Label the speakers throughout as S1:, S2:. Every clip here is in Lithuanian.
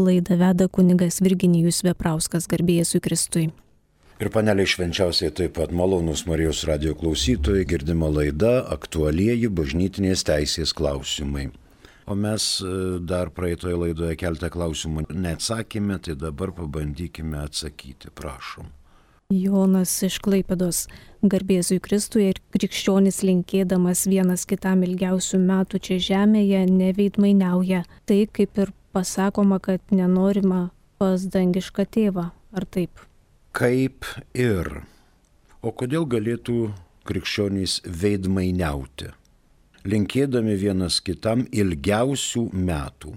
S1: Laidą veda kunigas Virginijus Veprauskas garbėjėsui Kristui.
S2: Ir paneliai švenčiausiai taip pat malonus Marijos radio klausytojai girdima laida aktualieji bažnytinės teisės klausimai. O mes e, dar praeitoje laidoje keltą klausimų neatsakėme, tai dabar pabandykime atsakyti, prašom.
S1: Jonas iš Klaipedos garbėzui Kristui ir krikščionis linkėdamas vienas kitam ilgiausių metų čia žemėje neveidmainiauja. Tai kaip ir pasakoma, kad nenorima pas dangišką tėvą, ar taip?
S2: Kaip ir. O kodėl galėtų krikščionys veidmainiauti, linkėdami vienas kitam ilgiausių metų?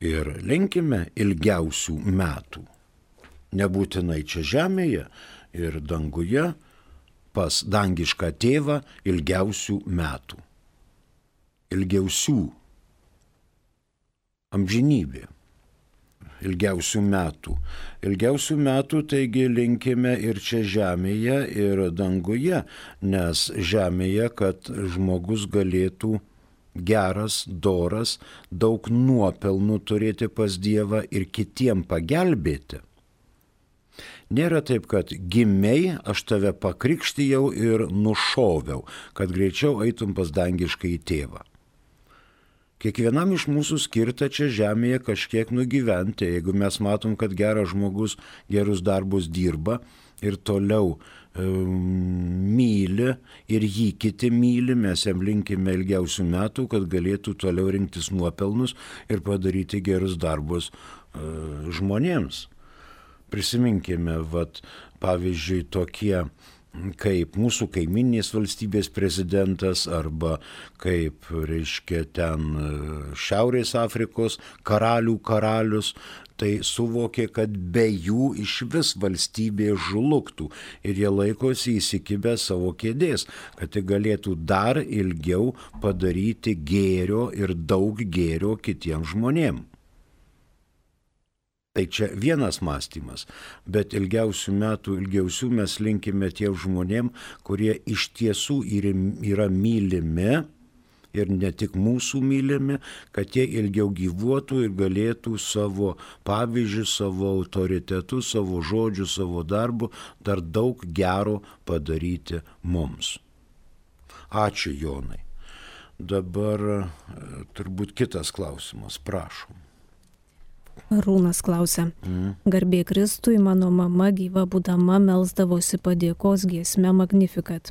S2: Ir linkime ilgiausių metų. Nebūtinai čia žemėje ir danguje pas dangišką tėvą ilgiausių metų. Ilgiausių amžinybė. Ilgiausių metų. Ilgiausių metų taigi linkime ir čia žemėje, ir danguje, nes žemėje, kad žmogus galėtų geras, doras, daug nuopelnų turėti pas Dievą ir kitiem pagelbėti. Nėra taip, kad gimiai, aš tave pakrikštijau ir nušoviau, kad greičiau eitum pas dangišką į tėvą. Kiekvienam iš mūsų skirta čia žemėje kažkiek nugyventi. Jeigu mes matom, kad geras žmogus gerus darbus dirba ir toliau e, myli ir jį kiti myli, mes jam linkime ilgiausių metų, kad galėtų toliau rinktis nuopelnus ir padaryti gerus darbus e, žmonėms. Prisiminkime, vat, pavyzdžiui, tokie kaip mūsų kaiminės valstybės prezidentas arba kaip, reiškia, ten e, Šiaurės Afrikos karalių karalius, tai suvokė, kad be jų iš vis valstybė žlugtų ir jie laikosi įsikibę savo kėdės, kad tai galėtų dar ilgiau padaryti gėrio ir daug gėrio kitiems žmonėms. Tai čia vienas mąstymas, bet ilgiausių metų, ilgiausių mes linkime tiem žmonėm, kurie iš tiesų yra mylimi ir ne tik mūsų mylimi, kad jie ilgiau gyvuotų ir galėtų savo pavyzdžių, savo autoritetų, savo žodžių, savo darbų dar daug gero padaryti mums. Ačiū Jonai. Dabar e, turbūt kitas klausimas, prašom.
S1: Rūnas klausia. Mm. Garbė Kristui, mano mama gyva būdama melzdavosi padėkos giesme Magnificat.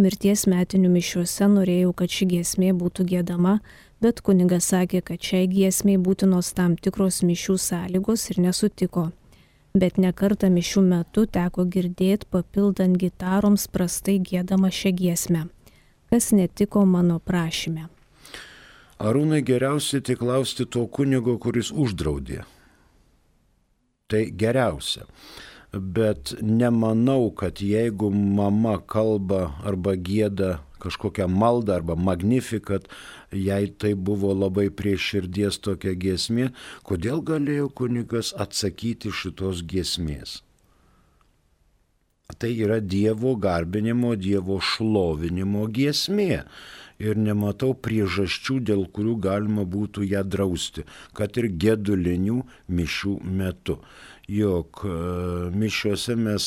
S1: Mirties metinių mišiuose norėjau, kad ši giesmė būtų gėdama, bet kunigas sakė, kad šiai giesmiai būtinos tam tikros mišių sąlygos ir nesutiko. Bet nekartą mišių metu teko girdėti papildant gitaroms prastai gėdama šią giesmę. Kas netiko mano prašyme?
S2: Arūnai geriausiai tik klausti to kunigo, kuris uždraudė tai geriausia. Bet nemanau, kad jeigu mama kalba arba gėda kažkokią maldą arba magnifikat, jei tai buvo labai prie širdies tokia giesmė, kodėl galėjo kunigas atsakyti šitos giesmės? Tai yra Dievo garbinimo, Dievo šlovinimo giesmė ir nematau priežasčių, dėl kurių galima būtų ją drausti, kad ir gedulinių mišių metu. Jok e, mišiuose mes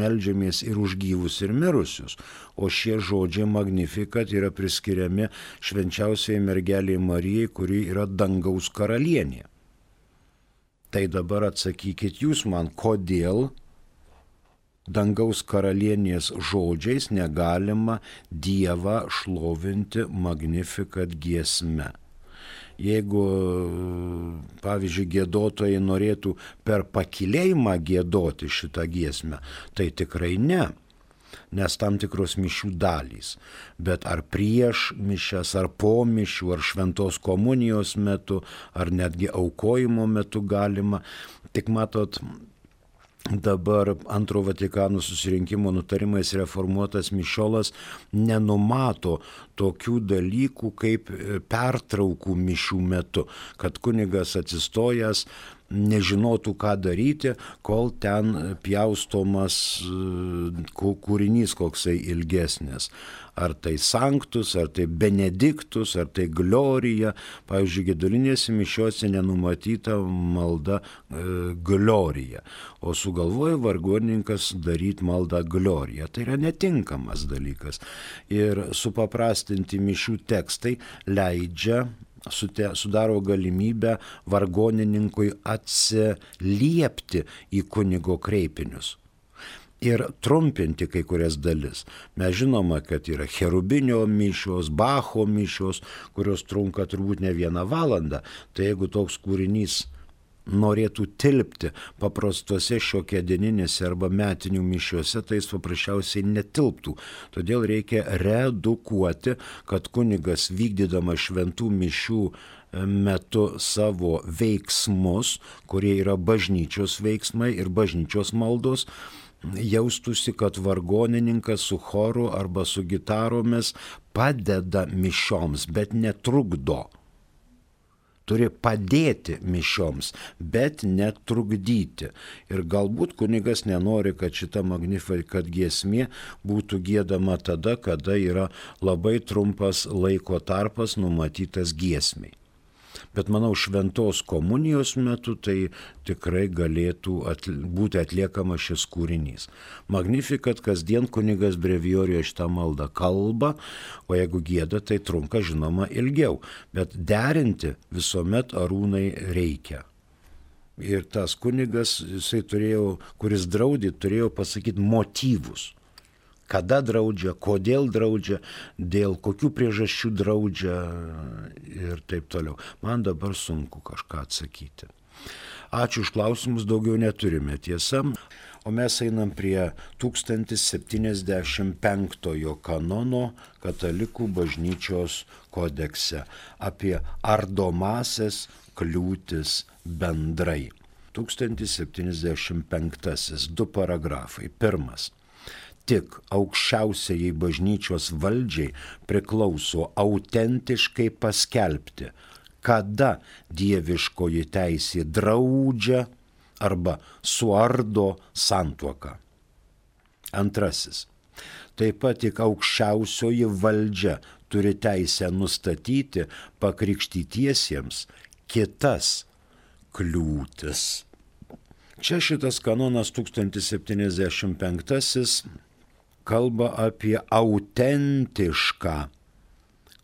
S2: melžiamės ir už gyvus, ir mirusius, o šie žodžiai magnifikat yra priskiriami švenčiausiai mergeliai Marijai, kuri yra dangaus karalienė. Tai dabar atsakykit jūs man, kodėl dangaus karalienės žodžiais negalima Dievą šlovinti magnifikat giesme. Jeigu, pavyzdžiui, gėdotojai norėtų per pakilėjimą gėdoti šitą giesmę, tai tikrai ne nes tam tikros mišių dalys. Bet ar prieš mišęs, ar po mišių, ar šventos komunijos metu, ar netgi aukojimo metu galima. Tik matot, dabar antro Vatikano susirinkimo nutarimais reformuotas Mišolas nenumato tokių dalykų kaip e, pertraukų mišių metu, kad kunigas atsistojęs nežinotų, ką daryti, kol ten pjaustomas e, kūrinys koksai ilgesnis. Ar tai sanktus, ar tai benediktus, ar tai glorija. Pavyzdžiui, gedulinėse mišiuose nenumatyta malda e, glorija, o sugalvoja vargonininkas daryti maldą gloriją. Tai yra netinkamas dalykas. Ir supaprastinti mišių tekstai leidžia sudaro galimybę vargonininkui atsiliepti į kunigo kreipinius. Ir trumpinti kai kurias dalis. Mes žinome, kad yra cherubinio mišios, bacho mišios, kurios trunka turbūt ne vieną valandą. Tai jeigu toks kūrinys norėtų tilpti paprastuose šiokėdieninėse arba metinių mišiuose, tai jis paprasčiausiai netilptų. Todėl reikia redukuoti, kad kunigas vykdydama šventų mišių e, metu savo veiksmus, kurie yra bažnyčios veiksmai ir bažnyčios maldos, jaustųsi, kad vargonininkas su choru arba su gitaromis padeda mišioms, bet netrukdo turi padėti mišioms, bet netrukdyti. Ir galbūt kunigas nenori, kad šita magnifikat giesmė būtų gėdama tada, kada yra labai trumpas laiko tarpas numatytas giesmiai. Bet manau, šventos komunijos metu tai tikrai galėtų atli būti atliekama šis kūrinys. Magnifikat, kasdien kunigas brevijorijoje šitą maldą kalba, o jeigu gėda, tai trunka žinoma ilgiau. Bet derinti visuomet arūnai reikia. Ir tas kunigas, jisai turėjo, kuris draudė, turėjo pasakyti motyvus kada draudžia, kodėl draudžia, dėl kokių priežasčių draudžia ir taip toliau. Man dabar sunku kažką atsakyti. Ačiū už klausimus, daugiau neturime tiesa. O mes einam prie 1075 kanono katalikų bažnyčios kodekse apie ardomasias kliūtis bendrai. 1075. Du paragrafai. Pirmas tik aukščiausiai bažnyčios valdžiai priklauso autentiškai paskelbti, kada dieviškoji teisė draudžia arba suardo santuoką. Antrasis. Taip pat tik aukščiausioji valdžia turi teisę nustatyti pakrikštytiesiems kitas kliūtis. Čia šitas kanonas 1075 kalba apie autentišką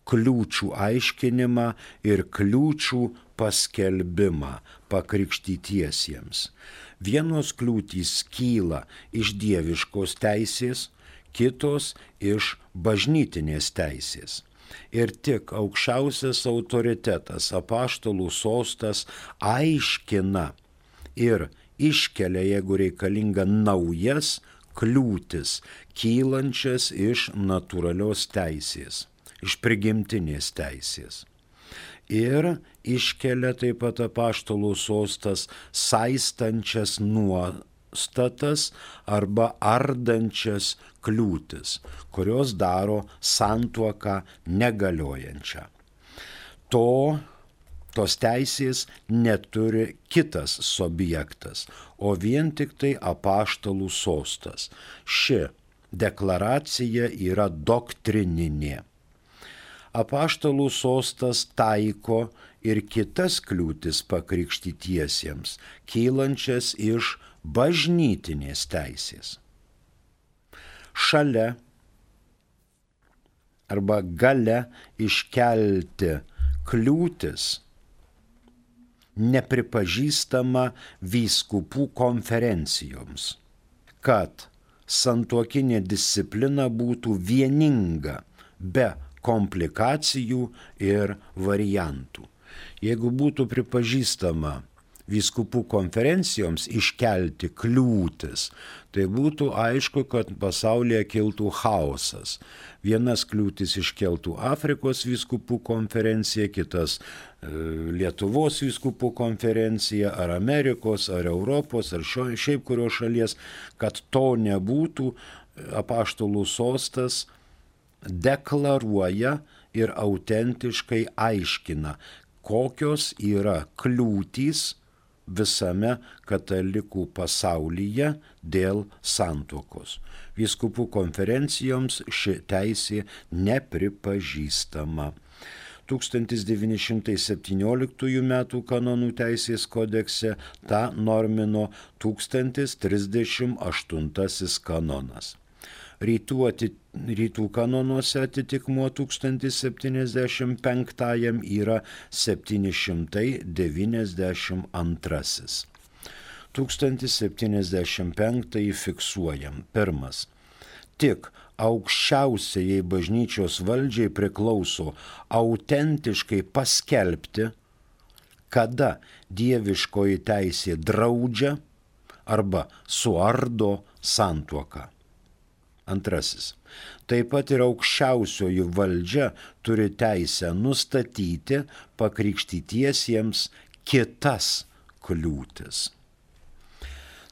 S2: kliūčių aiškinimą ir kliūčių paskelbimą pakrikštytiesiems. Vienos kliūtys kyla iš dieviškos teisės, kitos iš bažnytinės teisės. Ir tik aukščiausias autoritetas, apaštalų sostas aiškina ir iškelia, jeigu reikalinga, naujas kliūtis, kylančias iš natūralios teisės, iš prigimtinės teisės. Ir iškelia taip pat apaštalų sostas saistančias nuostatas arba ardančias kliūtis, kurios daro santuoką negaliojančią. To tos teisės neturi kitas subjektas, o vien tik tai apaštalų sostas. Ši deklaracija yra doktrininė. Apaštalų sostas taiko ir kitas kliūtis pakrikštytiesiems, kylančias iš bažnytinės teisės. Šalia arba gale iškelti kliūtis nepripažįstama vyskupų konferencijoms, kad santuokinė disciplina būtų vieninga, be komplikacijų ir variantų. Jeigu būtų pripažįstama vyskupų konferencijoms iškelti kliūtis, tai būtų aišku, kad pasaulyje kiltų chaosas. Vienas kliūtis iškeltų Afrikos vyskupų konferencija, kitas e, Lietuvos vyskupų konferencija, ar Amerikos, ar Europos, ar šio, šiaip kurios šalies, kad to nebūtų, apaštalų sostas deklaruoja ir autentiškai aiškina, kokios yra kliūtys visame katalikų pasaulyje dėl santokos. Vyskupų konferencijoms ši teisė nepripažįstama. 1917 m. kanonų teisės kodekse tą normino 1038 kanonas. Rytų, atit, rytų kanonuose atitikmuo 1075 yra 792. 1075 fiksuojam. Pirmas. Tik aukščiausiai bažnyčios valdžiai priklauso autentiškai paskelbti, kada dieviškoji teisė draudžia arba suardo santuoką. Antrasis. Taip pat ir aukščiausioji valdžia turi teisę nustatyti pakrikštytiesiems kitas kliūtis.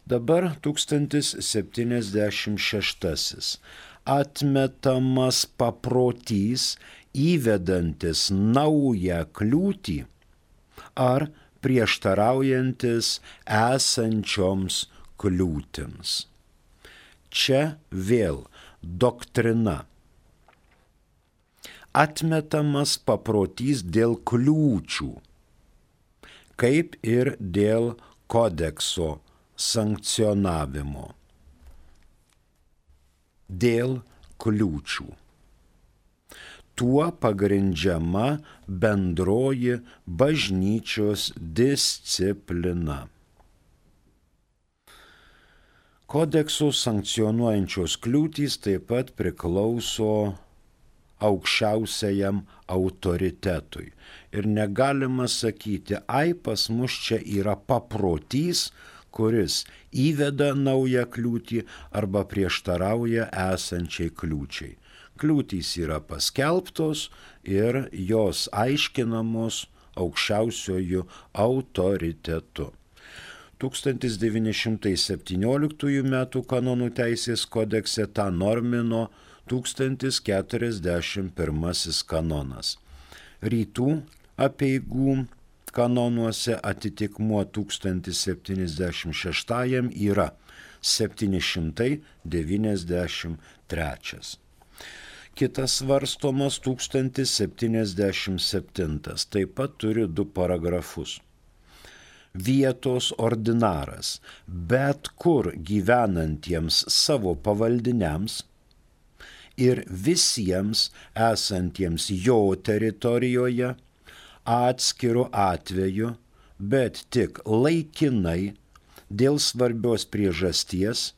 S2: Dabar 1076 atmetamas paprotys įvedantis naują kliūtį ar prieštaraujantis esančioms kliūtims. Čia vėl doktrina. Atmetamas paprotys dėl kliūčių, kaip ir dėl kodekso sankcionavimo dėl kliūčių. Tuo pagrindžiama bendroji bažnyčios disciplina. Kodeksų sankcionuojančios kliūtys taip pat priklauso aukščiausiajam autoritetui. Ir negalima sakyti, ai pas mus čia yra paprotys, kuris įveda naują kliūtį arba prieštarauja esančiai kliūčiai. Kliūtys yra paskelbtos ir jos aiškinamos aukščiausiojų autoritetu. 1917 m. kanonų teisės kodekse tą normino 1041 kanonas. Rytų apieigų kanonuose atitikmuo 1076 yra 793. Kitas svarstomas 1077, taip pat turi du paragrafus. Vietos ordinaras bet kur gyvenantiems savo pavaldiniams ir visiems esantiems jo teritorijoje atskiru atveju, bet tik laikinai dėl svarbios priežasties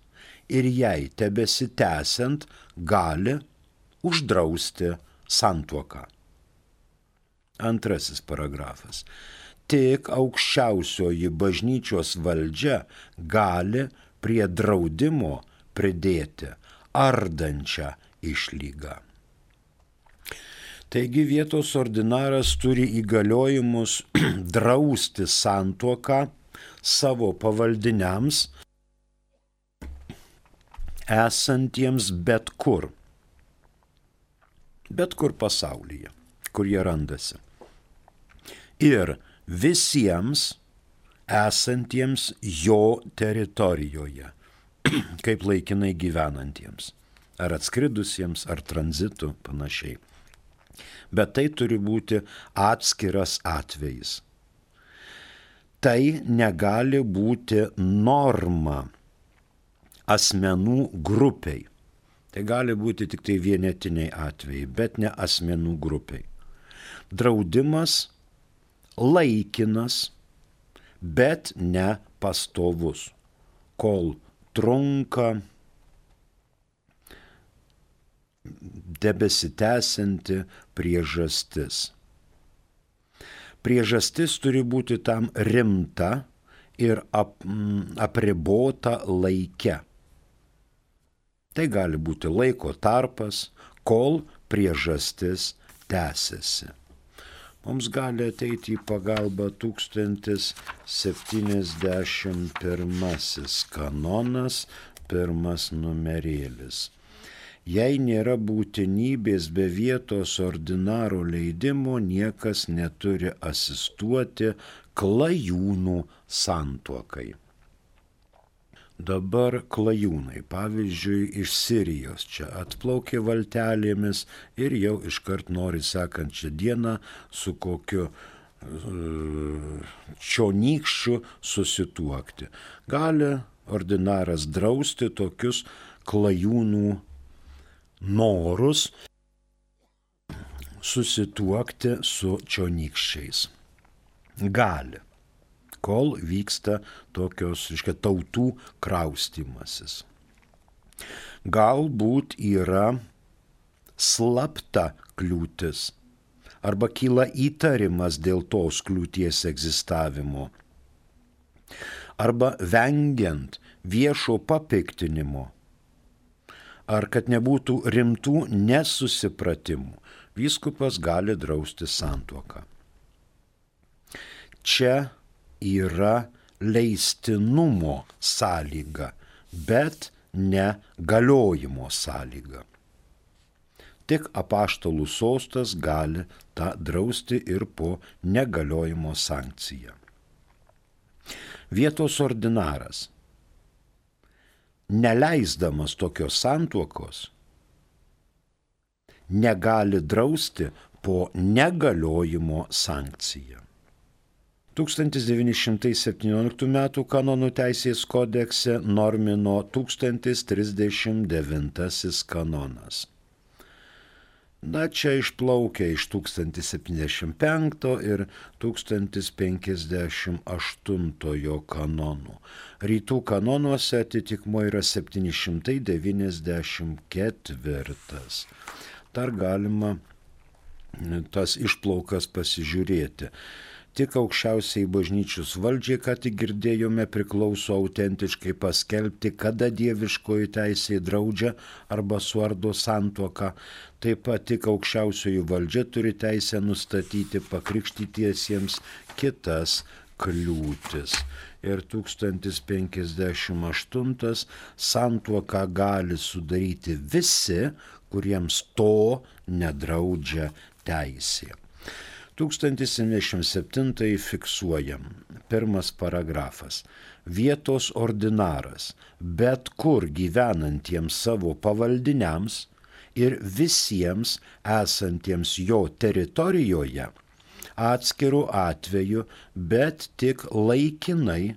S2: ir jai tebesitęsiant gali uždrausti santuoką. Antrasis paragrafas. Tik aukščiausioji bažnyčios valdžia gali prie draudimo pridėti ardančią išlygą. Taigi vietos ordinaras turi įgaliojimus drausti santuoką savo pavaldiniams esantiems bet kur. Bet kur pasaulyje, kur jie randasi. Ir visiems esantiems jo teritorijoje, kaip laikinai gyvenantiems, ar atskridusiems, ar tranzitu panašiai bet tai turi būti atskiras atvejis. Tai negali būti norma asmenų grupiai. Tai gali būti tik tai vienetiniai atvejai, bet ne asmenų grupiai. Draudimas laikinas, bet ne pastovus, kol trunka debesitęsianti priežastis. Priežastis turi būti tam rimta ir ap, m, apribota laike. Tai gali būti laiko tarpas, kol priežastis tęsiasi. Mums gali ateiti į pagalbą 1071 kanonas, pirmas numerėlis. Jei nėra būtinybės be vietos ordinaro leidimo, niekas neturi asistuoti klajūnų santuokai. Dabar klajūnai, pavyzdžiui, iš Sirijos čia atplaukė valtelėmis ir jau iškart nori sekančią dieną su kokiu e, čionykščiu susituokti. Gali ordinaras drausti tokius klajūnų norus susituokti su čionykščiais. Gali kol vyksta tokios, reiškia, tautų kraustimasis. Galbūt yra slapta kliūtis arba kyla įtarimas dėl tos kliūties egzistavimo arba vengiant viešo papiktinimo ar kad nebūtų rimtų nesusipratimų, vyskupas gali drausti santuoką. Čia yra leistinumo sąlyga, bet ne galiojimo sąlyga. Tik apaštalų sostas gali tą drausti ir po negaliojimo sankciją. Vietos ordinaras, neleisdamas tokios santuokos, negali drausti po negaliojimo sankciją. 1917 m. kanonų teisės kodekse normino 1039 kanonas. Na, čia išplaukia iš 1075 ir 1058 kanonų. Rytų kanonuose atitikmo yra 794. Dar galima tas išplaukas pasižiūrėti tik aukščiausiai bažnyčios valdžiai, ką tik girdėjome, priklauso autentiškai paskelbti, kada dieviškoji teisė draudžia arba suardo santuoką. Taip pat tik aukščiausioji valdžia turi teisę nustatyti pakrikštytiesiems kitas kliūtis. Ir 1058 santuoką gali sudaryti visi, kuriems to nedraudžia teisė. 1077 fiksuojam. Pirmas paragrafas. Vietos ordinaras bet kur gyvenantiems savo pavaldiniams ir visiems esantiems jo teritorijoje atskirų atveju, bet tik laikinai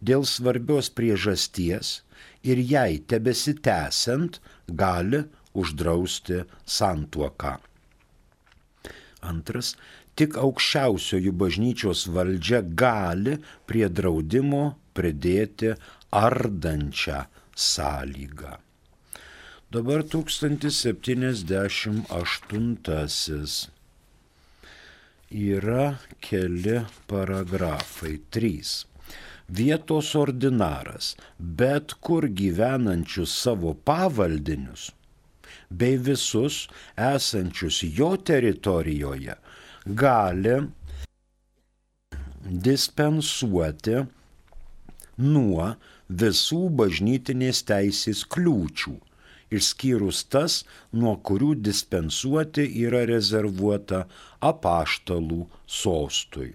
S2: dėl svarbios priežasties ir jai tebesitęsiant gali uždrausti santuoką. Antras tik aukščiausioji bažnyčios valdžia gali prie draudimo pridėti ardančią sąlygą. Dabar 1078 yra keli paragrafai. 3 vietos ordinaras bet kur gyvenančius savo pavaldinius bei visus esančius jo teritorijoje gali dispensuoti nuo visų bažnytinės teisės kliūčių, išskyrus tas, nuo kurių dispensuoti yra rezervuota apaštalų sostui.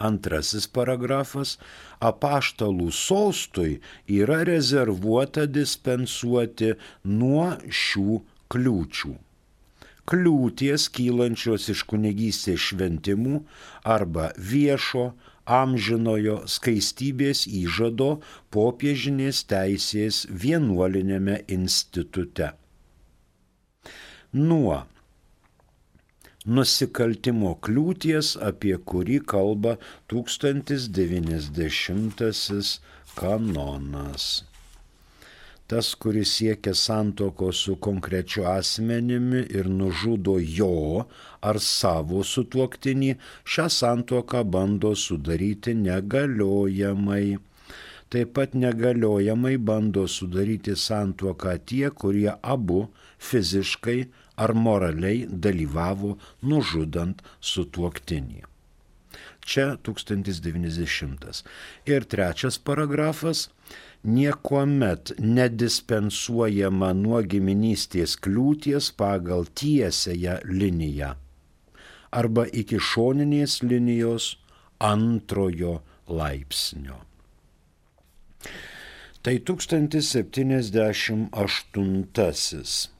S2: Antrasis paragrafas - apaštalų sostui yra rezervuota dispensuoti nuo šių kliūčių kliūties kylančios iš kunigystės šventimų arba viešo, amžinojo skaistybės įžado popiežinės teisės vienuolinėme institute. Nuo nusikaltimo kliūties, apie kurį kalba 1090 kanonas tas, kuris siekia santoko su konkrečiu asmenimi ir nužudo jo ar savo sutuoktinį, šią santoką bando sudaryti negaliojamai. Taip pat negaliojamai bando sudaryti santuoką tie, kurie abu fiziškai ar moraliai dalyvavo nužudant sutuoktinį. Čia 1090. Ir trečias paragrafas niekuomet nedispensuojama nuo giminystės kliūties pagal tiesąją liniją arba iki šoninės linijos antrojo laipsnio. Tai 1078.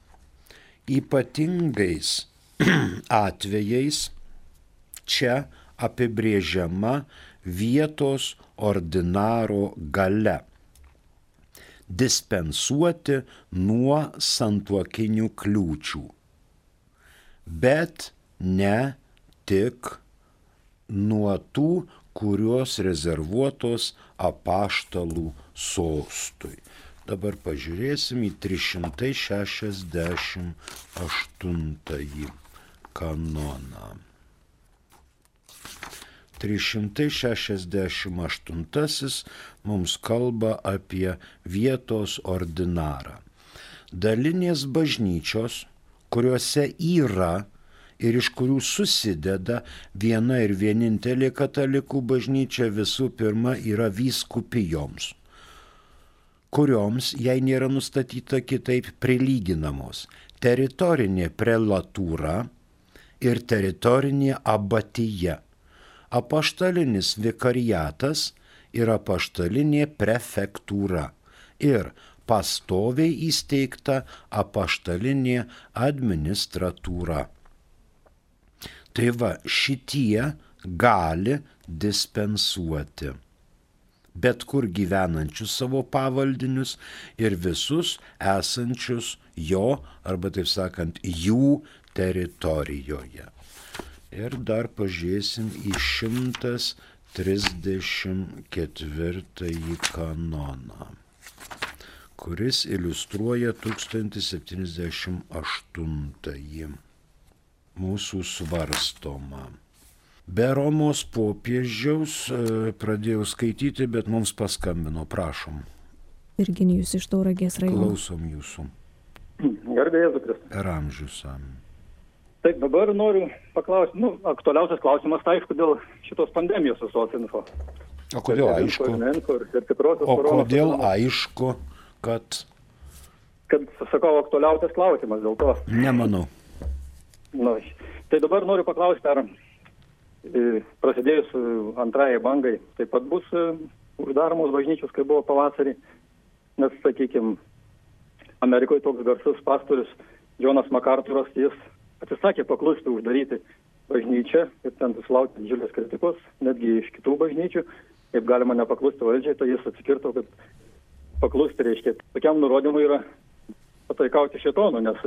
S2: Ypatingais atvejais čia apibrėžiama vietos ordinaro gale dispensuoti nuo santuokinių kliūčių, bet ne tik nuo tų, kurios rezervuotos apaštalų sostui. Dabar pažiūrėsim į 368 kanoną. 368 mums kalba apie vietos ordinarą. Dalinės bažnyčios, kuriuose yra ir iš kurių susideda viena ir vienintelė katalikų bažnyčia visų pirma yra vyskupijoms, kurioms, jei nėra nustatyta kitaip, prilyginamos teritorinė prelatūra ir teritorinė abatyje apaštalinis vikariatas ir apaštalinė prefektūra ir pastoviai įsteigta apaštalinė administratūra. Tai va, šitie gali dispensuoti bet kur gyvenančius savo pavaldinius ir visus esančius jo, arba taip sakant, jų teritorijoje. Ir dar pažiūrėsim į 134 kanoną, kuris iliustruoja 1078 mūsų svarstomą. Be Romos popiežiaus e, pradėjau skaityti, bet mums paskambino, prašom.
S1: Virginijus iš Tauragės rajono.
S2: Klausom jūsų.
S3: Garbėjai, Kristus.
S2: Ir amžiusam.
S3: Taip, dabar noriu paklausti, nu, aktualiausias klausimas, tai aišku, dėl šitos pandemijos visos info.
S2: O kodėl
S3: ir,
S2: aišku?
S3: Ir, ir, ir tikrosios
S2: O kodėl aišku, kad
S3: Kad, sakau, aktualiausias klausimas dėl to.
S2: nemanau.
S3: Nu, tai dabar noriu paklausti, ar e, prasidėjus e, antrajai bangai taip pat bus e, uždaromos bažnyčios, kaip buvo pavasarį, nes, sakykime, Amerikoje toks garsus pastorius Jonas Makarturas, jis atsisakė paklusti uždaryti bažnyčią ir ten susilaukti didžiulės kritikos, netgi iš kitų bažnyčių, kaip galima nepaklusti valdžiai, tai jis atsikirto, kad paklusti reiškia. Tokiam nurodymui yra pataikauti šetonu, nes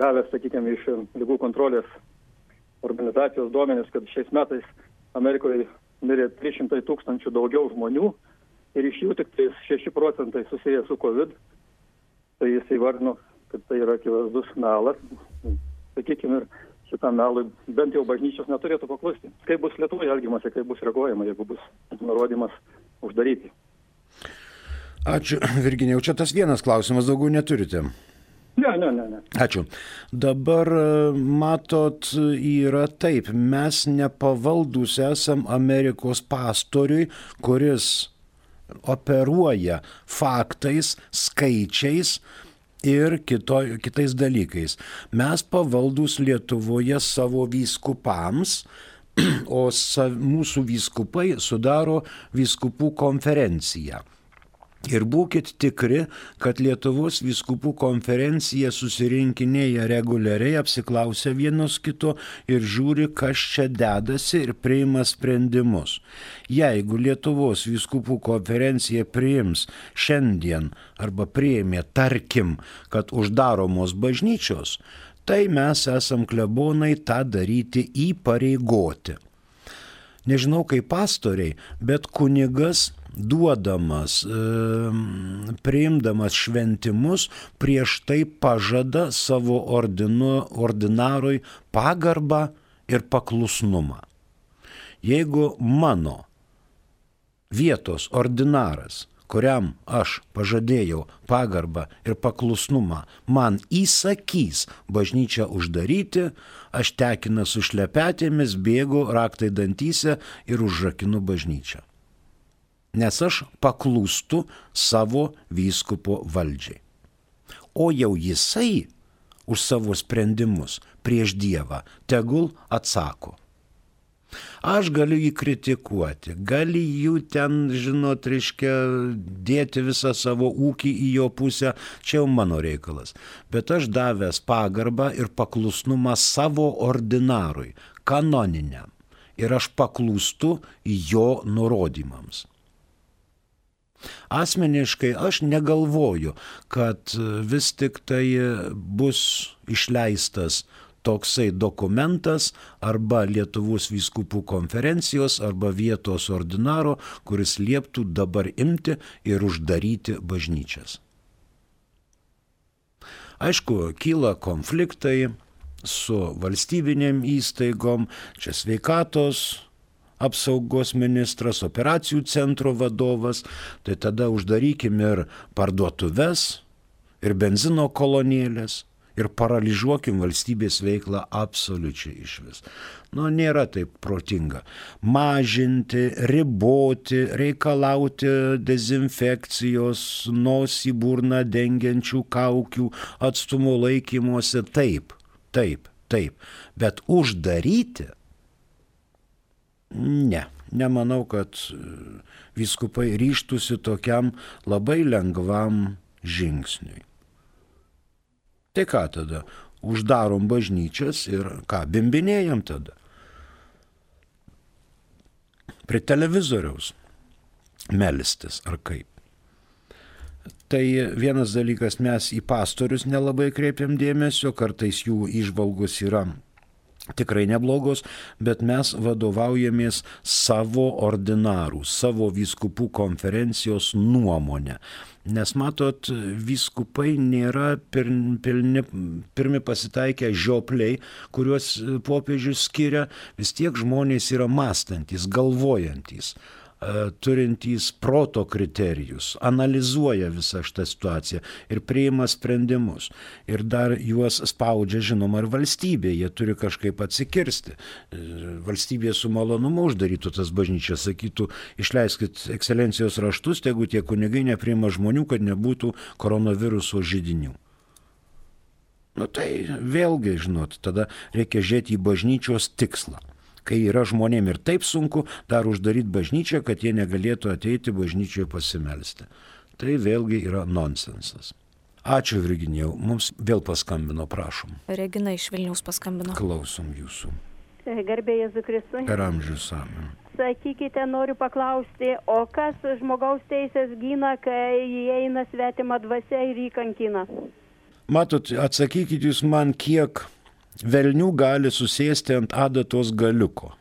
S3: gavęs, sakykime, iš lygų kontrolės organizacijos duomenis, kad šiais metais Amerikoje mirė 300 tūkstančių daugiau žmonių ir iš jų tik 6 procentai susiję su COVID, tai jis įvardino, kad tai yra akivaizdus melas. Sakykime, ir šitam melui bent jau bažnyčios neturėtų paklusti. Kaip bus Lietuvoje elgiamasi, kaip bus reaguojama, jeigu bus nurodymas uždaryti.
S2: Ačiū, Virginijau, čia tas vienas klausimas, daugiau neturite.
S3: Ne, ne, ne, ne.
S2: Ačiū. Dabar e, matot, yra taip, mes nepavaldus esam Amerikos pastoriui, kuris operuoja faktais, skaičiais ir kito, kitais dalykais. Mes pavaldus Lietuvoje savo vyskupams, o sa, mūsų vyskupai sudaro vyskupų konferenciją. Ir būkite tikri, kad Lietuvos viskupų konferencija susirinkinėja reguliariai, apsiklausia vienos kito ir žiūri, kas čia dedasi ir priima sprendimus. Jeigu Lietuvos viskupų konferencija priims šiandien arba priėmė, tarkim, kad uždaromos bažnyčios, tai mes esam klebonai tą daryti įpareigoti. Nežinau kaip pastoriai, bet kunigas duodamas, priimdamas šventimus, prieš tai pažada savo ordinu, ordinarui pagarbą ir paklusnumą. Jeigu mano vietos ordinaras, kuriam aš pažadėjau pagarbą ir paklusnumą, man įsakys bažnyčią uždaryti, aš tekina su šlepetėmis, bėgu raktai dantyse ir užrakinu bažnyčią nes aš paklūstu savo vyskupo valdžiai. O jau jisai už savo sprendimus prieš Dievą tegul atsako. Aš galiu jį kritikuoti, gali jų ten, žinot, reiškia, dėti visą savo ūkį į jo pusę, čia jau mano reikalas. Bet aš davęs pagarbą ir paklusnumą savo ordinarui, kanoniniam. Ir aš paklūstu jo nurodymams. Asmeniškai aš negalvoju, kad vis tik tai bus išleistas toksai dokumentas arba Lietuvos vyskupų konferencijos arba vietos ordinaro, kuris lieptų dabar imti ir uždaryti bažnyčias. Aišku, kyla konfliktai su valstybinėm įstaigom, čia sveikatos apsaugos ministras, operacijų centro vadovas, tai tada uždarykim ir parduotuves, ir benzino kolonėlės ir paralyžiuokim valstybės veiklą absoliučiai iš vis. Nu, nėra taip protinga. Mažinti, riboti, reikalauti dezinfekcijos, nosį burną dengiančių kaukių, atstumo laikymuose, taip, taip, taip. Bet uždaryti? Ne, nemanau, kad viskupai ryštųsi tokiam labai lengvam žingsniui. Tai ką tada? Uždarom bažnyčias ir ką, bimbinėjom tada. Prie televizoriaus melstis ar kaip. Tai vienas dalykas, mes į pastorius nelabai kreipiam dėmesio, kartais jų išvalgus yra tikrai neblogos, bet mes vadovaujamės savo ordinarų, savo vyskupų konferencijos nuomonę. Nes matot, vyskupai nėra pilni, pirmi pasitaikę žiopliai, kuriuos popiežius skiria, vis tiek žmonės yra mąstantis, galvojantis. E, turintys proto kriterijus, analizuoja visą šitą situaciją ir priima sprendimus. Ir dar juos spaudžia, žinoma, ir valstybė, jie turi kažkaip atsikirsti. E, valstybė su malonumu uždarytų tas bažnyčias, sakytų, išleiskit ekscelencijos raštus, jeigu tie kunigai nepriima žmonių, kad nebūtų koronaviruso žydinių. Nu tai vėlgi, žinot, tada reikia žiūrėti į bažnyčios tikslą kai yra žmonėm ir taip sunku, dar uždaryti bažnyčią, kad jie negalėtų ateiti bažnyčioje pasimelsti. Tai vėlgi yra nonsensas. Ačiū, Virginijau. Mums vėl paskambino, prašom.
S1: Regina iš Vilniaus paskambino.
S2: Klausom jūsų.
S4: Garbė Jėzų Kristui.
S2: Per amžius amen.
S4: Sakykite, noriu paklausti, o kas žmogaus teisės gyna, kai įeina svetima dvasia ir įkankina?
S2: Matot, atsakykit jūs man, kiek velnių gali susėsti ant adatos galiuko.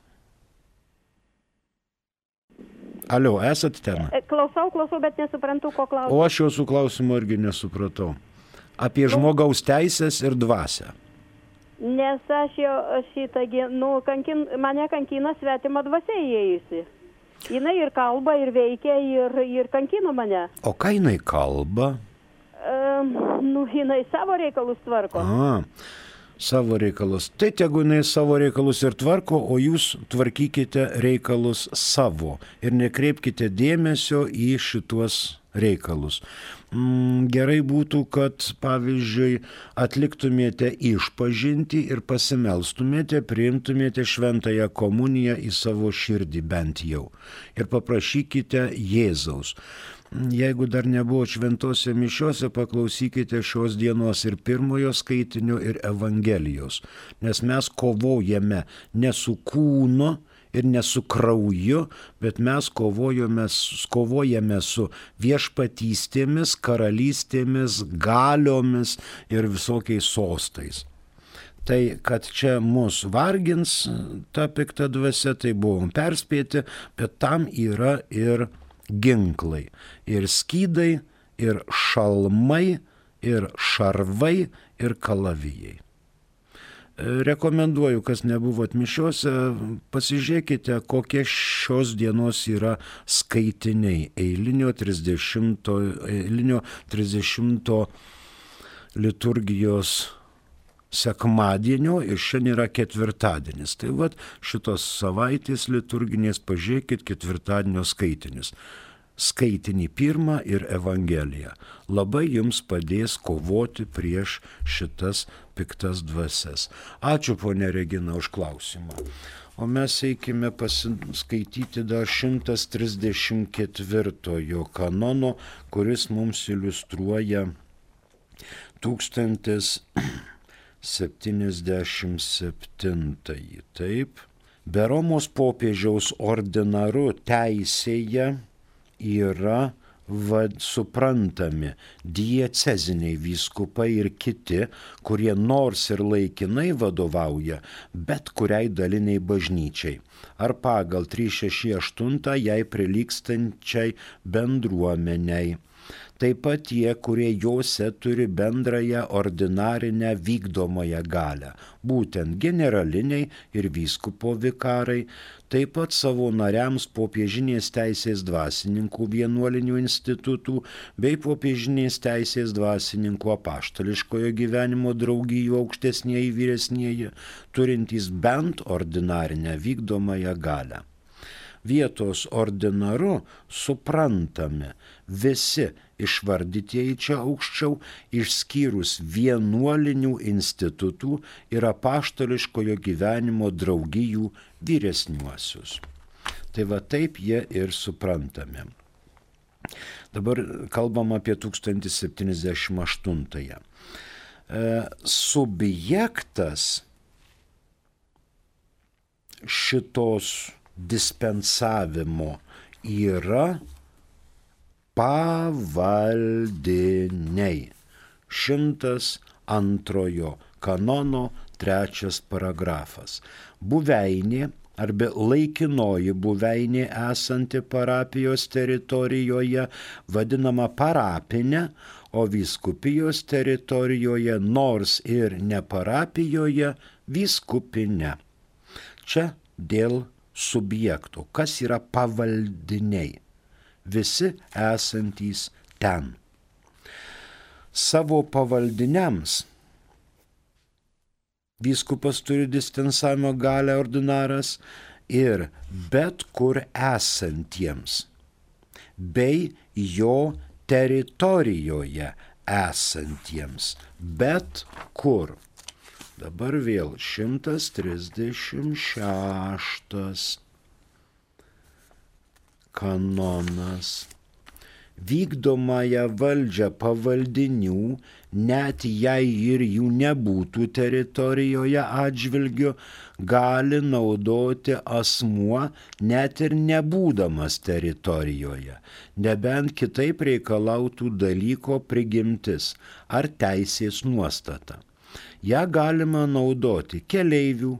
S2: Alio, esat ten?
S4: E, klausau, klausau, bet nesuprantu, ko klausau.
S2: O aš jūsų klausimo irgi nesupratau. Apie nu, žmogaus teisės ir dvasę.
S4: Nes aš jau šitą, nu, kankin, mane kankina svetima dvasia įėjusi. Jinai ir kalba, ir veikia, ir, ir kankina mane.
S2: O ką jinai kalba?
S4: Um, nu, jinai savo reikalus tvarko.
S2: Aha savo reikalus. Tai tegu jinai savo reikalus ir tvarko, o jūs tvarkykite reikalus savo ir nekreipkite dėmesio į šituos reikalus. Mm, gerai būtų, kad pavyzdžiui atliktumėte išpažinti ir pasimelstumėte, priimtumėte šventąją komuniją į savo širdį bent jau ir paprašykite Jėzaus. Jeigu dar nebuvo šventose mišiuose, paklausykite šios dienos ir pirmojo skaitinio ir Evangelijos, nes mes kovojame ne su kūnu, ir ne su krauju, bet mes kovojame, kovojame su viešpatystėmis, karalystėmis, galiomis ir visokiais sostais. Tai, kad čia mus vargins ta pikta dvasia, tai buvom perspėti, bet tam yra ir ginklai. Ir skydai, ir šalmai, ir šarvai, ir kalavijai. Rekomenduoju, kas nebuvot mišiuose, pasižiūrėkite, kokie šios dienos yra skaitiniai eilinio 30, eilinio 30 liturgijos sekmadienio ir šiandien yra ketvirtadienis. Tai vad šitos savaitės liturginės pažiūrėkit ketvirtadienio skaitinius. Skaitinį pirmą ir Evangeliją. Labai jums padės kovoti prieš šitas piktas dvasias. Ačiū ponė Regina už klausimą. O mes eikime pasiskaityti dar 134 kanono, kuris mums iliustruoja 1077. Taip. Be Romos popiežiaus ordinaru teisėje yra vad suprantami dieceziniai vyskupai ir kiti, kurie nors ir laikinai vadovauja bet kuriai daliniai bažnyčiai, ar pagal 368 jai prilykstančiai bendruomeniai. Taip pat tie, kurie juose turi bendrąją ordinarinę vykdomąją galę, būtent generaliniai ir vyskupo vikarai, taip pat savo nariams popiežinės teisės dvasininkų vienuolinių institutų bei popiežinės teisės dvasininkų apaštališkojo gyvenimo draugijų aukštesnieji vyresnieji, turintys bent ordinarinę vykdomąją galę vietos ordinaru suprantami visi išvardytieji čia aukščiau, išskyrus vienuolinių institutų ir apaštališkojo gyvenimo draugijų vyresniuosius. Tai va taip jie ir suprantami. Dabar kalbam apie 1078. E, subjektas šitos dispensavimo yra pavaldiniai. Šimtas antrojo kanono trečias paragrafas. Buveinė arba laikinoji buveinė esanti parapijos teritorijoje vadinama parapinė, o vyskupijos teritorijoje nors ir ne parapijoje vyskupinė. Čia dėl subjektų, kas yra pavaldiniai visi esantys ten. Savo pavaldiniams vyskupas turi distansavimo galę ordinaras ir bet kur esantiems, bei jo teritorijoje esantiems, bet kur. Dabar vėl 136 kanonas. Vykdomąją valdžią pavaldinių, net jei ir jų nebūtų teritorijoje atžvilgiu, gali naudoti asmuo net ir nebūdamas teritorijoje, nebent kitaip reikalautų dalyko prigimtis ar teisės nuostata. Ja galima naudoti keleivių,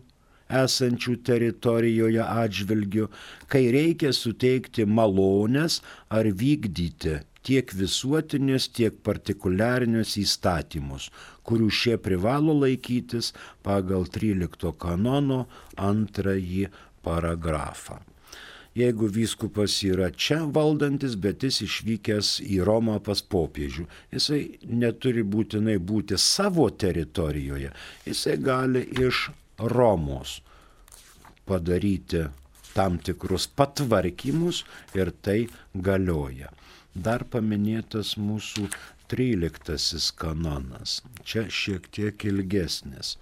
S2: esančių teritorijoje atžvilgiu, kai reikia suteikti malonės ar vykdyti tiek visuotinius, tiek partikuliarinius įstatymus, kurių šie privalo laikytis pagal 13 kanono antrąjį paragrafą. Jeigu vyskupas yra čia valdantis, bet jis išvykęs į Romą pas popiežių, jisai neturi būtinai būti savo teritorijoje, jisai gali iš Romos padaryti tam tikrus patvarkymus ir tai galioja. Dar paminėtas mūsų 13 kanonas. Čia šiek tiek ilgesnis.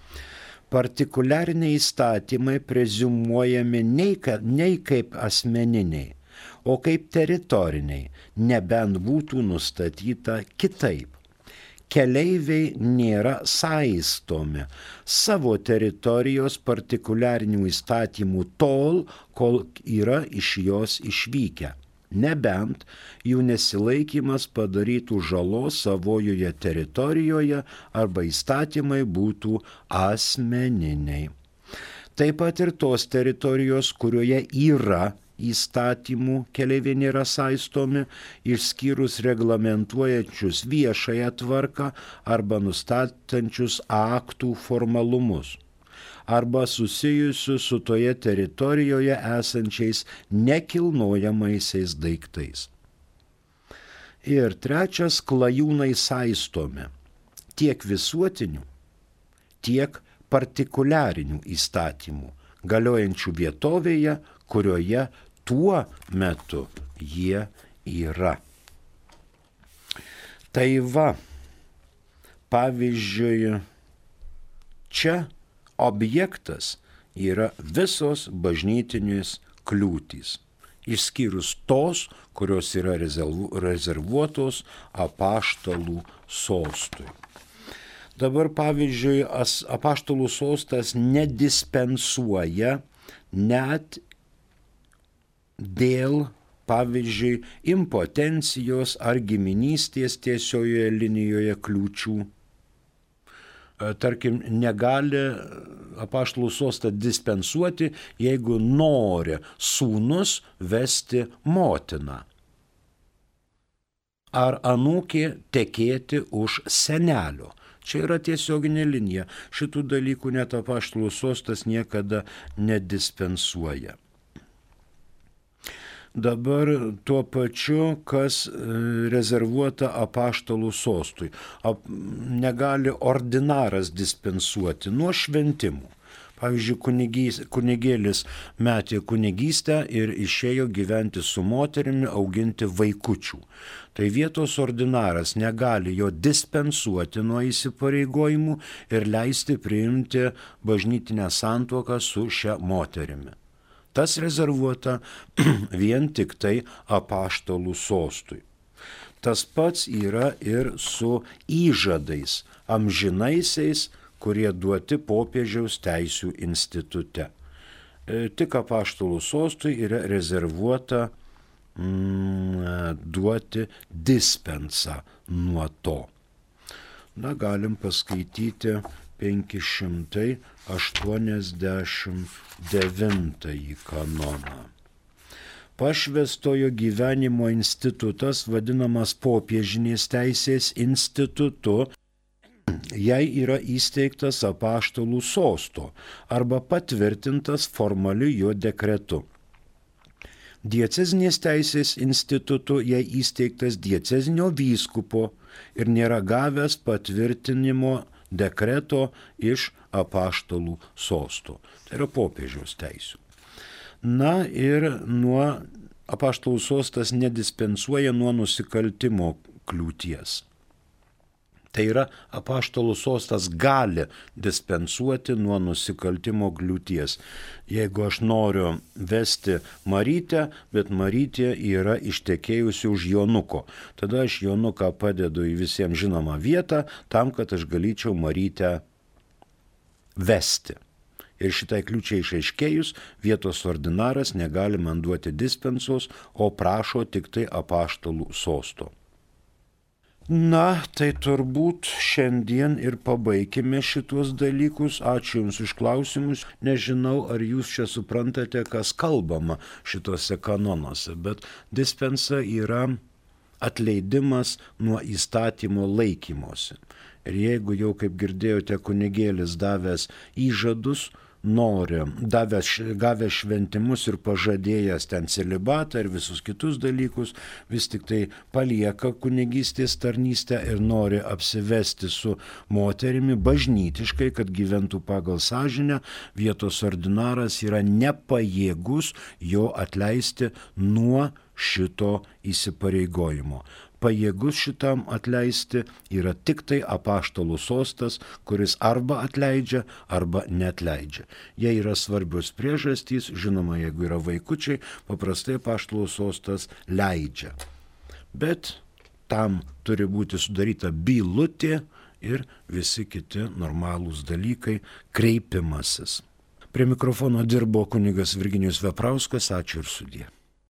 S2: Partikuliariniai įstatymai prezumuojami nei, nei kaip asmeniniai, o kaip teritoriniai, nebent būtų nustatyta kitaip keleiviai nėra saistomi savo teritorijos partikuliarinių įstatymų tol, kol yra iš jos išvykę. Nebent jų nesilaikimas padarytų žalos savojoje teritorijoje arba įstatymai būtų asmeniniai. Taip pat ir tos teritorijos, kurioje yra įstatymų keliaiviai nėra saistomi, išskyrus reglamentuojančius viešąją tvarką arba nustatančius aktų formalumus arba susijusius su toje teritorijoje esančiais nekilnojamaisiais daiktais. Ir trečias klajūnai saistomi tiek visuotinių, tiek partikuliarinių įstatymų, galiojančių vietovėje, kurioje tuo metu jie yra. Tai va, pavyzdžiui, čia objektas yra visos bažnytinės kliūtys, išskyrus tos, kurios yra rezervuotos apaštalų sostui. Dabar pavyzdžiui, apaštalų sostas nedispensuoja net dėl, pavyzdžiui, impotencijos ar giminystės tiesiojoje linijoje kliūčių tarkim, negali apaštalų sostą dispensuoti, jeigu nori sūnus vesti motiną. Ar anūkė tekėti už senelio. Čia yra tiesioginė linija. Šitų dalykų net apaštalų sostas niekada nedispensuoja dabar tuo pačiu, kas e, rezervuota apaštalų sostui. Ap, negali ordinaras dispensuoti nuo šventimų. Pavyzdžiui, kunigys, kunigėlis metė kunigystę ir išėjo gyventi su moterimi, auginti vaikučių. Tai vietos ordinaras negali jo dispensuoti nuo įsipareigojimų ir leisti priimti bažnytinę santuoką su šia moterimi. Tas rezervuota vien tik tai apaštalų sostui. Tas pats yra ir su įžadais amžinaisiais, kurie duoti popiežiaus teisų institute. E, tik apaštalų sostui yra rezervuota mm, duoti dispensą nuo to. Na, galim paskaityti 589 kanoną. Pašvestojo gyvenimo institutas, vadinamas popiežinės teisės institutu, jei yra įsteigtas apaštalų sosto arba patvirtintas formaliu jo dekretu. Diecezinės teisės institutu jei įsteigtas diecezinio vyskupo ir nėra gavęs patvirtinimo dekreto iš apaštalų sostų. Tai yra popiežiaus teisų. Na ir nuo apaštalų sostas nedispensuoja nuo nusikaltimo kliūties. Tai yra apaštalų sostas gali dispensuoti nuo nusikaltimo gliūties. Jeigu aš noriu vesti Marytę, bet Marytė yra ištekėjusi už Jonuko, tada aš Jonuką padedu į visiems žinomą vietą tam, kad aš galėčiau Marytę vesti. Ir šitai kliūčiai išaiškėjus, vietos ordinaras negali man duoti dispensos, o prašo tik tai apaštalų sosto. Na, tai turbūt šiandien ir pabaikime šituos dalykus. Ačiū Jums už klausimus. Nežinau, ar Jūs čia suprantate, kas kalbama šituose kanonuose, bet dispensa yra atleidimas nuo įstatymo laikymosi. Ir jeigu jau, kaip girdėjote, kunigėlis davęs įžadus, nori, davęs, gavęs šventimus ir pažadėjęs ten celibatą ir visus kitus dalykus, vis tik tai palieka kunigystės tarnystę ir nori apsivesti su moterimi bažnytiškai, kad gyventų pagal sąžinę, vietos ordinaras yra nepajėgus jo atleisti nuo šito įsipareigojimo pajėgus šitam atleisti yra tik tai apaštalų sostas, kuris arba atleidžia, arba netleidžia. Jei yra svarbios priežastys, žinoma, jeigu yra vaikučiai, paprastai apaštalų sostas leidžia. Bet tam turi būti sudaryta bylutė ir visi kiti normalūs dalykai kreipimasis. Prie mikrofono dirbo kunigas Virginijus Veprauskas, ačiū ir sudė.